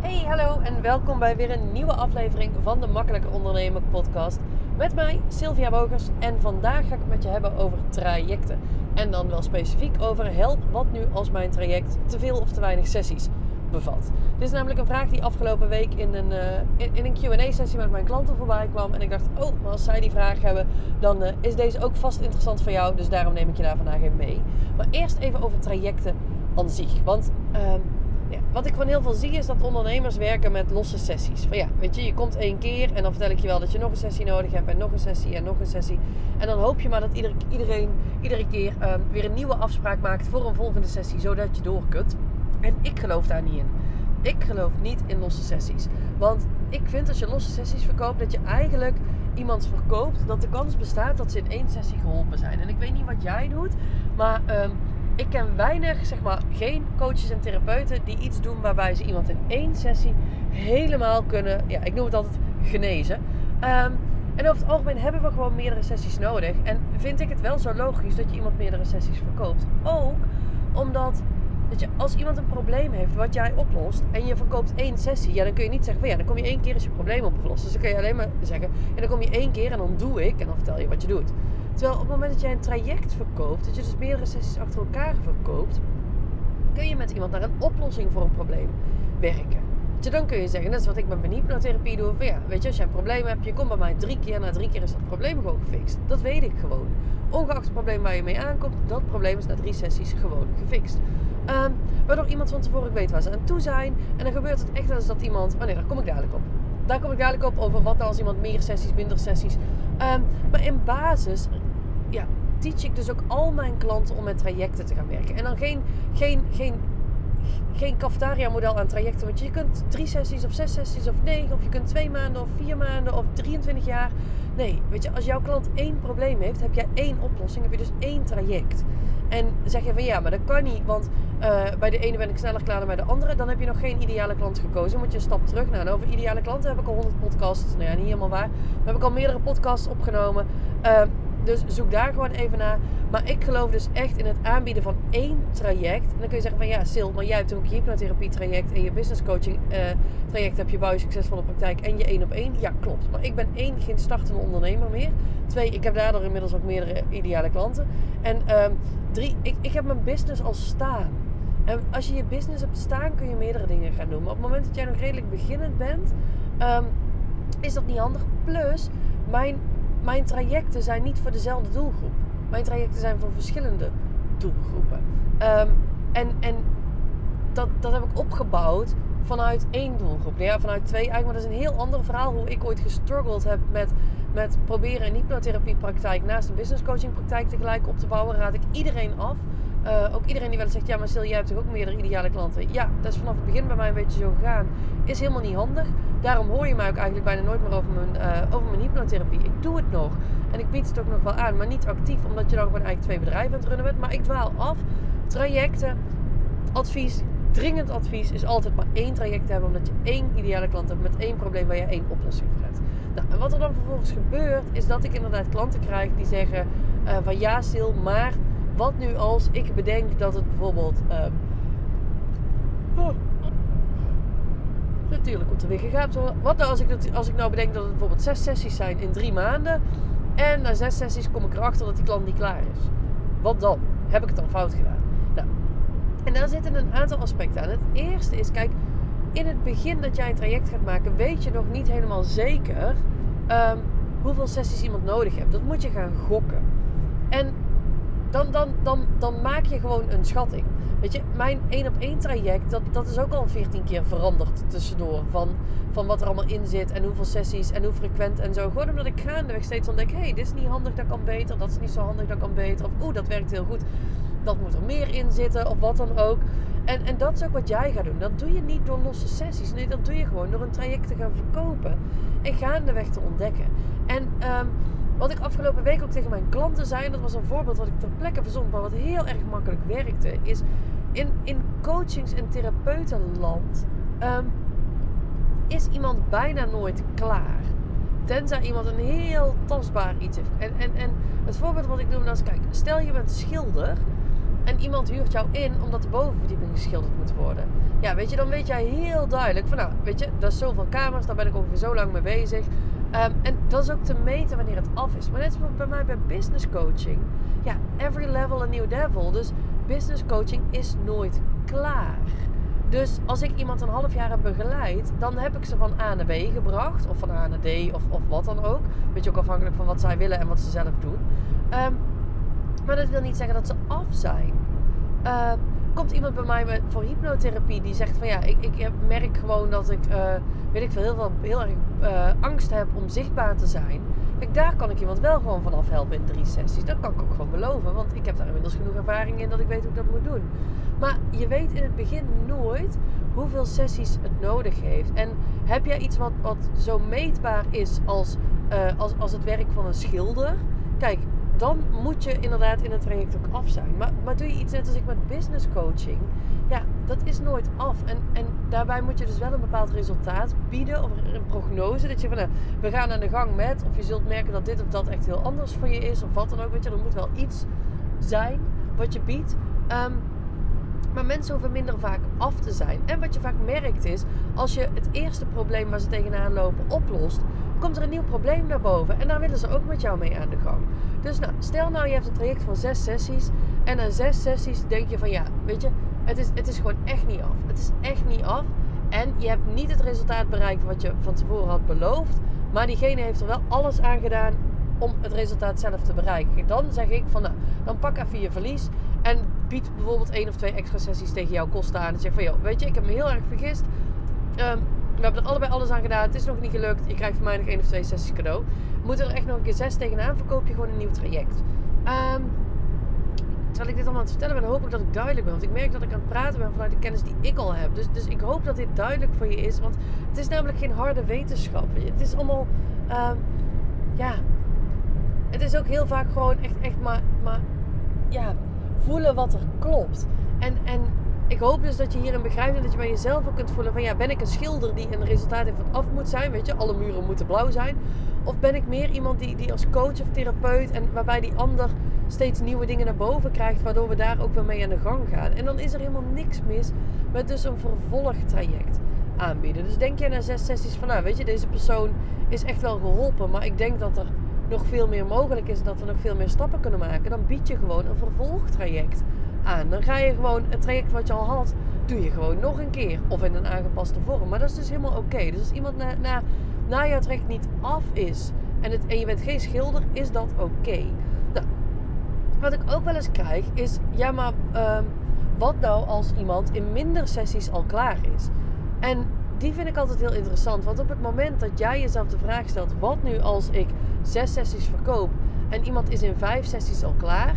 Hey, hallo en welkom bij weer een nieuwe aflevering van de Makkelijker Ondernemen podcast. Met mij, Sylvia Bogers. En vandaag ga ik het met je hebben over trajecten. En dan wel specifiek over help wat nu als mijn traject te veel of te weinig sessies bevat. Dit is namelijk een vraag die afgelopen week in een, uh, in, een Q&A-sessie met mijn klanten voorbij kwam. En ik dacht, oh, maar als zij die vraag hebben, dan uh, is deze ook vast interessant voor jou. Dus daarom neem ik je daar vandaag in mee. Maar eerst even over trajecten aan zich. Want... Ja, wat ik gewoon heel veel zie is dat ondernemers werken met losse sessies. Van ja, weet je, je komt één keer en dan vertel ik je wel dat je nog een sessie nodig hebt en nog een sessie en nog een sessie. En dan hoop je maar dat ieder, iedereen iedere keer um, weer een nieuwe afspraak maakt voor een volgende sessie, zodat je door kunt. En ik geloof daar niet in. Ik geloof niet in losse sessies. Want ik vind als je losse sessies verkoopt, dat je eigenlijk iemand verkoopt, dat de kans bestaat dat ze in één sessie geholpen zijn. En ik weet niet wat jij doet, maar um, ik ken weinig, zeg maar, geen coaches en therapeuten die iets doen waarbij ze iemand in één sessie helemaal kunnen, ja, ik noem het altijd genezen. Um, en over het algemeen hebben we gewoon meerdere sessies nodig. En vind ik het wel zo logisch dat je iemand meerdere sessies verkoopt. Ook omdat dat je, als iemand een probleem heeft wat jij oplost en je verkoopt één sessie, ja, dan kun je niet zeggen ja, dan kom je één keer is je probleem opgelost. Dus dan kun je alleen maar zeggen, ja, dan kom je één keer en dan doe ik en dan vertel je wat je doet. Terwijl op het moment dat jij een traject verkoopt, dat je dus meerdere sessies achter elkaar verkoopt, kun je met iemand naar een oplossing voor een probleem werken. Dus dan kun je zeggen, net is wat ik met mijn hypnotherapie doe. Van ja, weet je, als jij een probleem hebt, je komt bij mij drie keer. Na drie keer is dat probleem gewoon gefixt. Dat weet ik gewoon. Ongeacht het probleem waar je mee aankomt, dat probleem is na drie sessies gewoon gefixt. Um, waardoor iemand van tevoren weet waar ze aan toe zijn. En dan gebeurt het echt eens dat iemand... Oh nee, daar kom ik dadelijk op. Daar kom ik dadelijk op over wat als iemand meer sessies, minder sessies. Um, maar in basis ja, teach ik dus ook al mijn klanten om met trajecten te gaan werken. En dan geen, geen, geen, geen cafetaria model aan trajecten. Want je kunt drie sessies of zes sessies of negen. Of je kunt twee maanden of vier maanden of 23 jaar. Nee, weet je, als jouw klant één probleem heeft, heb jij één oplossing. Heb je dus één traject. En zeg je van ja, maar dat kan niet, want uh, bij de ene ben ik sneller klaar dan bij de andere. Dan heb je nog geen ideale klant gekozen. Moet je een stap terug. Nou, over ideale klanten heb ik al 100 podcasts. Nou ja, niet helemaal waar. Maar heb ik al meerdere podcasts opgenomen. Uh, dus zoek daar gewoon even naar. Maar ik geloof dus echt in het aanbieden van één traject. En dan kun je zeggen van ja, Sil, maar jij hebt ook je hypnotherapie traject en je business coaching uh, traject heb je bouw je succesvolle praktijk en je één op één. Ja, klopt. Maar ik ben één geen startende ondernemer meer. Twee, ik heb daardoor inmiddels ook meerdere ideale klanten. En um, drie, ik, ik heb mijn business al staan. En als je je business hebt staan, kun je meerdere dingen gaan doen. Maar op het moment dat jij nog redelijk beginnend bent, um, is dat niet handig. Plus, mijn mijn trajecten zijn niet voor dezelfde doelgroep. Mijn trajecten zijn voor verschillende doelgroepen. Um, en en dat, dat heb ik opgebouwd vanuit één doelgroep. Ja, vanuit twee eigenlijk. Maar dat is een heel ander verhaal hoe ik ooit gestruggeld heb met, met proberen een hypnotherapiepraktijk naast een business coaching praktijk tegelijk op te bouwen. Raad ik iedereen af. Uh, ook iedereen die wel zegt, ja maar Sil, jij hebt toch ook meerdere ideale klanten? Ja, dat is vanaf het begin bij mij een beetje zo gegaan. Is helemaal niet handig. Daarom hoor je mij ook eigenlijk bijna nooit meer over mijn, uh, over mijn hypnotherapie. Ik doe het nog. En ik bied het ook nog wel aan, maar niet actief. Omdat je dan gewoon eigenlijk twee bedrijven aan het runnen bent. Maar ik dwaal af. Trajecten, advies, dringend advies is altijd maar één traject te hebben. Omdat je één ideale klant hebt met één probleem waar je één oplossing voor hebt. Nou, wat er dan vervolgens gebeurt, is dat ik inderdaad klanten krijg die zeggen uh, van ja, Sil, maar wat nu als ik bedenk dat het bijvoorbeeld. Um, oh, natuurlijk wordt er weer gegaan. Wat nou als ik, als ik nou bedenk dat het bijvoorbeeld zes sessies zijn in drie maanden. En na zes sessies kom ik erachter dat die klant niet klaar is. Wat dan? Heb ik het dan fout gedaan? Nou, en daar zitten een aantal aspecten aan. Het eerste is, kijk, in het begin dat jij een traject gaat maken, weet je nog niet helemaal zeker um, hoeveel sessies iemand nodig hebt. Dat moet je gaan gokken. En dan, dan, dan, dan maak je gewoon een schatting. Weet je, mijn één op één traject, dat, dat is ook al 14 keer veranderd tussendoor. Van, van wat er allemaal in zit en hoeveel sessies en hoe frequent en zo. Gewoon omdat ik gaandeweg steeds ontdek, hé, hey, dit is niet handig, dat kan beter. Dat is niet zo handig, dat kan beter. Of oeh, dat werkt heel goed. Dat moet er meer in zitten of wat dan ook. En, en dat is ook wat jij gaat doen. Dat doe je niet door losse sessies. Nee, dat doe je gewoon door een traject te gaan verkopen. En gaandeweg te ontdekken. En um, wat ik afgelopen week ook tegen mijn klanten zei, dat was een voorbeeld wat ik ter plekke verzond, maar wat heel erg makkelijk werkte, is in, in coachings- en therapeutenland um, is iemand bijna nooit klaar. Tenzij iemand een heel tastbaar iets heeft. En, en, en het voorbeeld wat ik noem is, kijk, stel je bent schilder en iemand huurt jou in omdat de bovenverdieping geschilderd moet worden. Ja, weet je, dan weet jij heel duidelijk van nou, weet je, dat is zoveel kamers, daar ben ik ongeveer zo lang mee bezig. Ehm, en dat is ook te meten wanneer het af is. Maar net zoals bij mij bij business coaching. Ja, every level a new devil. Dus business coaching is nooit klaar. Dus als ik iemand een half jaar heb begeleid, dan heb ik ze van A naar B gebracht. Of van A naar D of, of wat dan ook. Weet je, ook afhankelijk van wat zij willen en wat ze zelf doen. Ehm, maar dat wil niet zeggen dat ze af zijn. Uh, komt iemand bij mij met, voor hypnotherapie die zegt van ja, ik, ik merk gewoon dat ik, uh, weet ik veel, heel, veel, heel erg uh, angst heb om zichtbaar te zijn. Kijk, daar kan ik iemand wel gewoon vanaf helpen in drie sessies. Dat kan ik ook gewoon beloven, want ik heb daar inmiddels genoeg ervaring in dat ik weet hoe ik dat moet doen. Maar je weet in het begin nooit hoeveel sessies het nodig heeft. En heb jij iets wat, wat zo meetbaar is als, uh, als, als het werk van een schilder? Kijk, dan moet je inderdaad in het traject ook af zijn. Maar, doe je iets net als ik met business coaching, ja, dat is nooit af. En, en daarbij moet je dus wel een bepaald resultaat bieden of een prognose. Dat je van, nou, we gaan aan de gang met, of je zult merken dat dit of dat echt heel anders voor je is, of wat dan ook. Weet je, er moet wel iets zijn wat je biedt. Um, maar mensen hoeven minder vaak af te zijn. En wat je vaak merkt is, als je het eerste probleem waar ze tegenaan lopen oplost, komt er een nieuw probleem naar boven. En daar willen ze ook met jou mee aan de gang. Dus nou, stel nou je hebt een traject van zes sessies. En na zes sessies denk je van ja, weet je, het is, het is gewoon echt niet af. Het is echt niet af. En je hebt niet het resultaat bereikt wat je van tevoren had beloofd. Maar diegene heeft er wel alles aan gedaan om het resultaat zelf te bereiken. Dan zeg ik van nou, dan pak even je verlies. En bied bijvoorbeeld één of twee extra sessies tegen jouw kosten aan. En zeg van joh, weet je, ik heb me heel erg vergist. Um, we hebben er allebei alles aan gedaan. Het is nog niet gelukt. Je krijgt van mij nog één of twee sessies cadeau. Moet er echt nog een keer zes tegenaan, verkoop je gewoon een nieuw traject. Um, terwijl ik dit allemaal aan het vertellen ben, hoop ik dat ik duidelijk ben. Want ik merk dat ik aan het praten ben vanuit de kennis die ik al heb. Dus, dus ik hoop dat dit duidelijk voor je is. Want het is namelijk geen harde wetenschap. Het is allemaal, um, ja, het is ook heel vaak gewoon echt, echt maar, maar, ja, voelen wat er klopt. En, en ik hoop dus dat je hierin begrijpt en dat je bij jezelf ook kunt voelen van ja, ben ik een schilder die een resultaat heeft wat af moet zijn, weet je, alle muren moeten blauw zijn. Of ben ik meer iemand die, die als coach of therapeut en waarbij die ander steeds nieuwe dingen naar boven krijgt, waardoor we daar ook weer mee aan de gang gaan. En dan is er helemaal niks mis met dus een vervolgtraject aanbieden. Dus denk je na zes sessies van nou, weet je, deze persoon is echt wel geholpen, maar ik denk dat er nog veel meer mogelijk is, dat we nog veel meer stappen kunnen maken, dan bied je gewoon een vervolgtraject Dan ga je gewoon het traject wat je al had, doe je gewoon nog een keer. Of in een aangepaste vorm. Maar dat is dus helemaal oké. Dus als iemand na, na, jouw traject niet af is en, het, en je bent geen schilder, is dat oké. Nou, wat ik ook wel eens krijg is, ja maar um, wat nou als iemand in minder sessies al klaar is? En die vind ik altijd heel interessant. Want op het moment dat jij jezelf de vraag stelt: wat nu als ik zes sessies verkoop en iemand is in vijf sessies al klaar,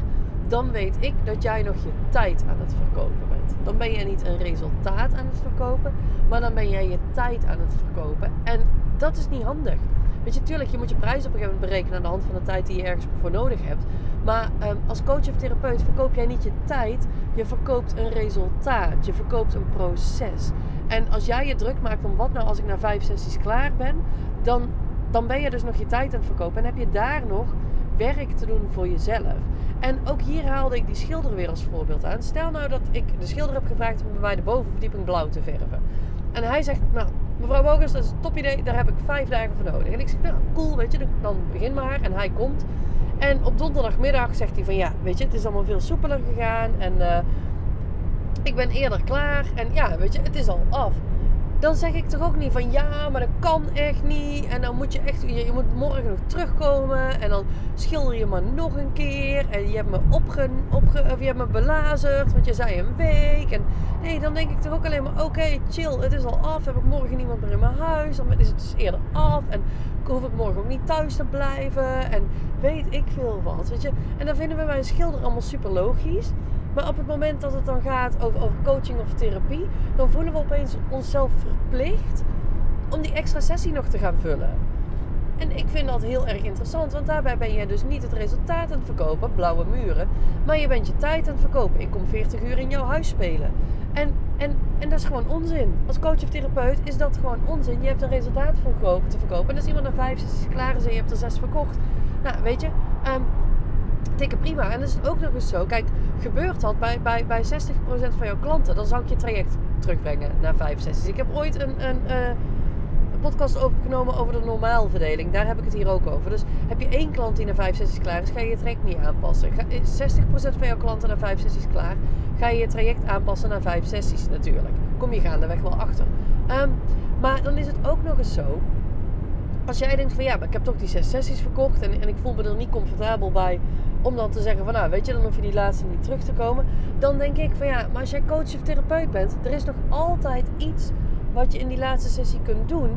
dan weet ik dat jij nog je tijd aan het verkopen bent. Dan ben je niet een resultaat aan het verkopen, maar dan ben jij je tijd aan het verkopen. En dat is niet handig. Weet je, tuurlijk, je moet je prijs op een gegeven moment berekenen aan de hand van de tijd die je ergens voor nodig hebt. Maar um, als coach of therapeut verkoop jij niet je tijd, je verkoopt een resultaat. Je verkoopt een proces. En als jij je druk maakt om wat nou als ik na vijf sessies klaar ben, dan, dan ben je dus nog je tijd aan het verkopen. En heb je daar nog werk te doen voor jezelf. En ook hier haalde ik die schilder weer als voorbeeld aan. Stel nou dat ik de schilder heb gevraagd om bij mij de bovenverdieping blauw te verven. En hij zegt, nou, mevrouw Bogers, dat is een top idee, daar heb ik vijf dagen voor nodig. En ik zeg, nou, cool, weet je, dan begin maar. En hij komt. En op donderdagmiddag zegt hij van, ja, weet je, het is allemaal veel soepeler gegaan. En uh, ik ben eerder klaar. En ja, weet je, het is al af dan zeg ik toch ook niet van ja, maar dat kan echt niet. En dan moet je echt, je, je moet morgen nog terugkomen. En dan schilder je maar nog een keer. En je hebt me, opge, opge, of je hebt me belazerd, want je zei een week. En nee, dan denk ik toch ook alleen maar oké, chill, het is al af. Heb ik morgen niemand meer in mijn huis. Dan is het dus eerder af. En hoef ik morgen ook niet thuis te blijven. En weet ik veel wat, weet je. En dan vinden we bij een schilder allemaal super logisch. Maar op het moment dat het dan gaat over, over coaching of therapie, dan voelen we opeens onszelf verplicht om die extra sessie nog te gaan vullen. En ik vind dat heel erg interessant, want daarbij ben je dus niet het resultaat aan het verkopen, blauwe muren, maar je bent je tijd aan het verkopen. Ik kom 40 uur in jouw huis spelen. En, en, en dat is gewoon onzin. Als coach of therapeut is dat gewoon onzin. Je hebt een resultaat te verkopen. En als iemand na vijf sessies klaar is en je hebt er zes verkocht. Nou, weet je, um, dikke prima. En dat is ook nog eens zo. Kijk, gebeurd had bij, bij, bij 60% van jouw klanten, dan zou ik je traject terugbrengen naar vijf sessies. Ik heb ooit een, een, uh, een podcast opgenomen over de normaalverdeling. Daar heb ik het hier ook over. Dus heb je één klant die naar vijf sessies klaar is, ga je je traject niet aanpassen. Ga, 60% van jouw klanten naar vijf sessies klaar, ga je je traject aanpassen naar vijf sessies natuurlijk. Kom je gaandeweg wel achter. Um, maar dan is het ook nog eens zo. Als jij denkt van ja, maar ik heb toch die zes sessies verkocht en, en ik voel me er niet comfortabel bij om dan te zeggen van nou weet je, dan hoef je die laatste niet terug te komen. Dan denk ik van ja, maar als jij coach of therapeut bent, er is nog altijd iets wat je in die laatste sessie kunt doen.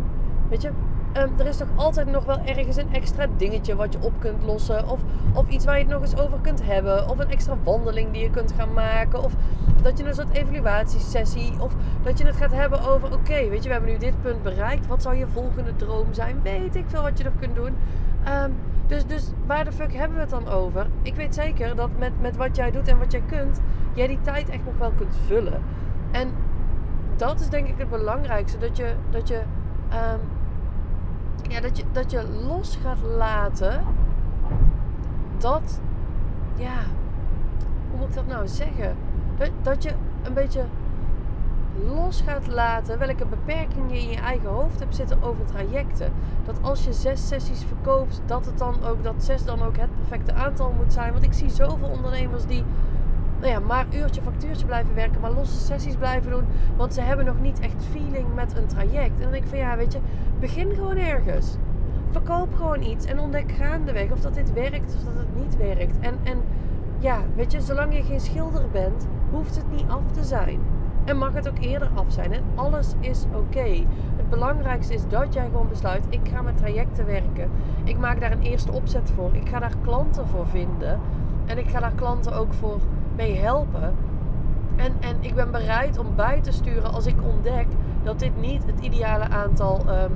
Weet je, um, er is toch altijd nog wel ergens een extra dingetje wat je op kunt lossen. Of, of iets waar je het nog eens over kunt hebben. Of een extra wandeling die je kunt gaan maken. Of dat je een soort evaluatiesessie. Of dat je het gaat hebben over: oké, weet je, we hebben nu dit punt bereikt. Wat zou je volgende droom zijn? Weet ik veel wat je nog kunt doen. Um, dus, dus waar de fuck hebben we het dan over? Ik weet zeker dat met, met wat jij doet en wat jij kunt, jij die tijd echt nog wel kunt vullen. En dat is denk ik het belangrijkste. Dat je, dat je, um, ja, dat je, dat je los gaat laten dat, ja, hoe moet ik dat nou zeggen? Dat je een beetje los gaat laten welke beperkingen je in je eigen hoofd hebt zitten over trajecten. Dat als je zes sessies verkoopt, dat het dan ook dat zes dan ook het perfecte aantal moet zijn. Want ik zie zoveel ondernemers die nou ja, maar uurtje factuurtje blijven werken, maar losse sessies blijven doen. Want ze hebben nog niet echt feeling met een traject. En dan denk ik van ja, weet je, begin gewoon ergens. Verkoop gewoon iets en ontdek gaandeweg of dat dit werkt of dat het niet werkt. En, en ja, weet je, zolang je geen schilder bent, hoeft het niet af te zijn. En mag het ook eerder af zijn. En alles is oké. Het belangrijkste is dat jij gewoon besluit: ik ga met trajecten werken. Ik maak daar een eerste opzet voor. Ik ga daar klanten voor vinden. En ik ga daar klanten ook voor mee helpen. En, en ik ben bereid om bij te sturen als ik ontdek dat dit niet het ideale aantal um,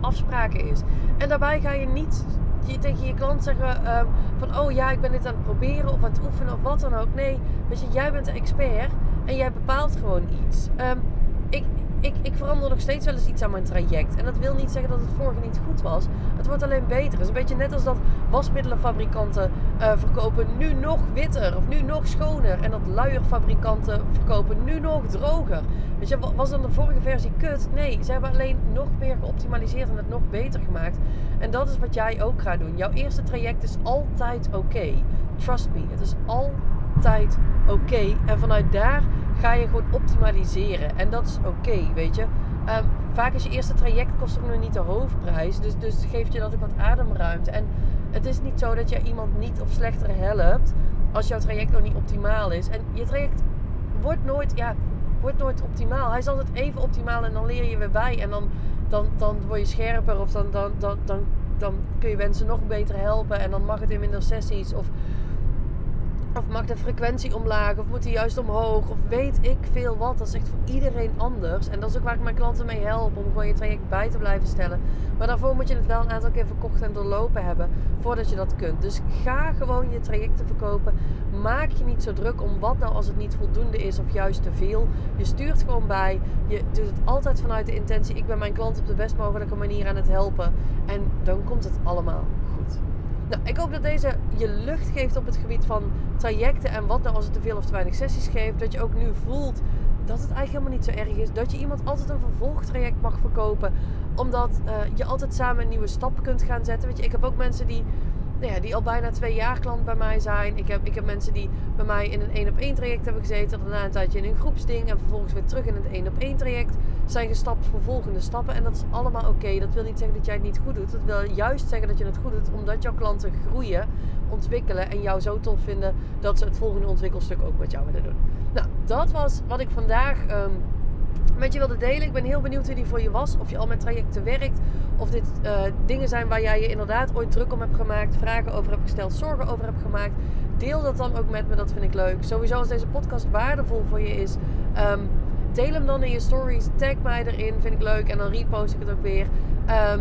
afspraken is. En daarbij ga je niet je tegen je klant zeggen um, van oh ja, ik ben dit aan het proberen of aan het oefenen of wat dan ook. Nee, weet je, jij bent de expert en jij bepaalt gewoon iets. Um, ik, ik, ik verander nog steeds wel eens iets aan mijn traject. En dat wil niet zeggen dat het vorige niet goed was. Het wordt alleen beter. Het is een beetje net als dat wasmiddelenfabrikanten uh, verkopen nu nog witter of nu nog schoner. En dat luierfabrikanten verkopen nu nog droger. Weet je, was dan de vorige versie kut? Nee, ze hebben alleen nog meer geoptimaliseerd en het nog beter gemaakt. En dat is wat jij ook gaat doen. Jouw eerste traject is altijd oké. Trust me, het is altijd oké. En vanuit daar ga je gewoon optimaliseren. En dat is oké, weet je. Um, vaak is je eerste traject kost ook nog niet de hoofdprijs. Dus, dus geeft je dat ook wat ademruimte. En het is niet zo dat je iemand niet of slechter helpt als jouw traject nog niet optimaal is. En je traject wordt nooit, ja, wordt nooit optimaal. Hij is altijd even optimaal en dan leer je weer bij. En dan, dan, dan word je scherper of dan, dan, dan, dan, dan kun je mensen nog beter helpen. En dan mag het in minder sessies. Of of mag de frequentie omlaag? Of moet die juist omhoog? Of weet ik veel wat. Dat is echt voor iedereen anders. En dat is ook waar ik mijn klanten mee help. Om gewoon je traject bij te blijven stellen. Maar daarvoor moet je het wel een aantal keer verkocht en doorlopen hebben. Voordat je dat kunt. Dus ga gewoon je trajecten verkopen. Maak je niet zo druk om wat nou als het niet voldoende is. Of juist te veel. Je stuurt gewoon bij. Je doet het altijd vanuit de intentie. Ik ben mijn klant op de best mogelijke manier aan het helpen. En dan komt het allemaal goed. Nou, ik hoop dat deze je lucht geeft op het gebied van trajecten en wat nou als het te veel of te weinig sessies geeft. Dat je ook nu voelt dat het eigenlijk helemaal niet zo erg is. Dat je iemand altijd een vervolgtraject mag verkopen. Omdat uh, je altijd samen een nieuwe stap kunt gaan zetten. Weet je, ik heb ook mensen die nou ja, die al bijna twee jaar klant bij mij zijn. Ik heb, ik heb mensen die bij mij in een één op één traject hebben gezeten. Daarna een tijdje in een groepsding. En vervolgens weer terug in het één op één traject. Zijn gestapt voor volgende stappen. En dat is allemaal oké. Dat wil niet zeggen dat jij het niet goed doet. Dat wil juist zeggen dat je het goed doet. Omdat jouw klanten groeien, ontwikkelen. En jou zo tof vinden dat ze het volgende ontwikkelstuk ook met jou willen doen. Nou, dat was wat ik vandaag... Um, met je wilde delen. Ik ben heel benieuwd hoe die voor je was. Of je al met trajecten werkt. Of dit uh, dingen zijn waar jij je inderdaad ooit druk om hebt gemaakt. Vragen over hebt gesteld. Zorgen over hebt gemaakt. Deel dat dan ook met me. Dat vind ik leuk. Sowieso als deze podcast waardevol voor je is. Um, deel hem dan in je stories. Tag mij erin. Vind ik leuk. En dan repost ik het ook weer. Um,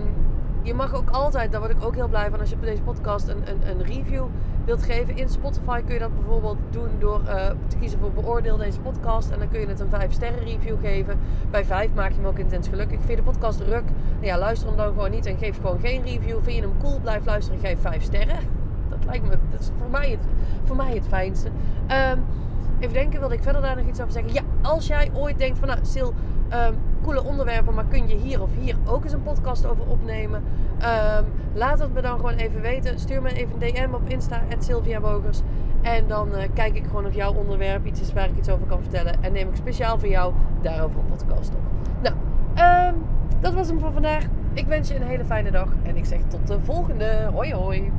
je mag ook altijd, daar word ik ook heel blij van, als je op deze podcast een, een, een review wilt geven. In Spotify kun je dat bijvoorbeeld doen door uh, te kiezen voor beoordeel deze podcast. En dan kun je het een 5 sterren review geven. Bij 5 maak je hem ook intens gelukkig. Vind je de podcast ruk? Nou ja, luister hem dan gewoon niet en geef gewoon geen review. Vind je hem cool? Blijf luisteren, geef 5 sterren. Dat lijkt me, dat is voor mij het, voor mij het fijnste. Ehm, even denken, wilde ik verder daar nog iets over zeggen? Ja, als jij ooit denkt van, nou, Sil, um, coole onderwerpen, maar kun je hier of hier ook eens een podcast over opnemen? Ehm, laat het me dan gewoon even weten. Stuur me even een DM op Insta, Sylvia Bogers. En dan eh, kijk ik gewoon of jouw onderwerp iets is waar ik iets over kan vertellen. En neem ik speciaal voor jou daarover een podcast op. Nou, um, dat was hem voor vandaag. Ik wens je een hele fijne dag. En ik zeg tot de volgende. Hoi hoi.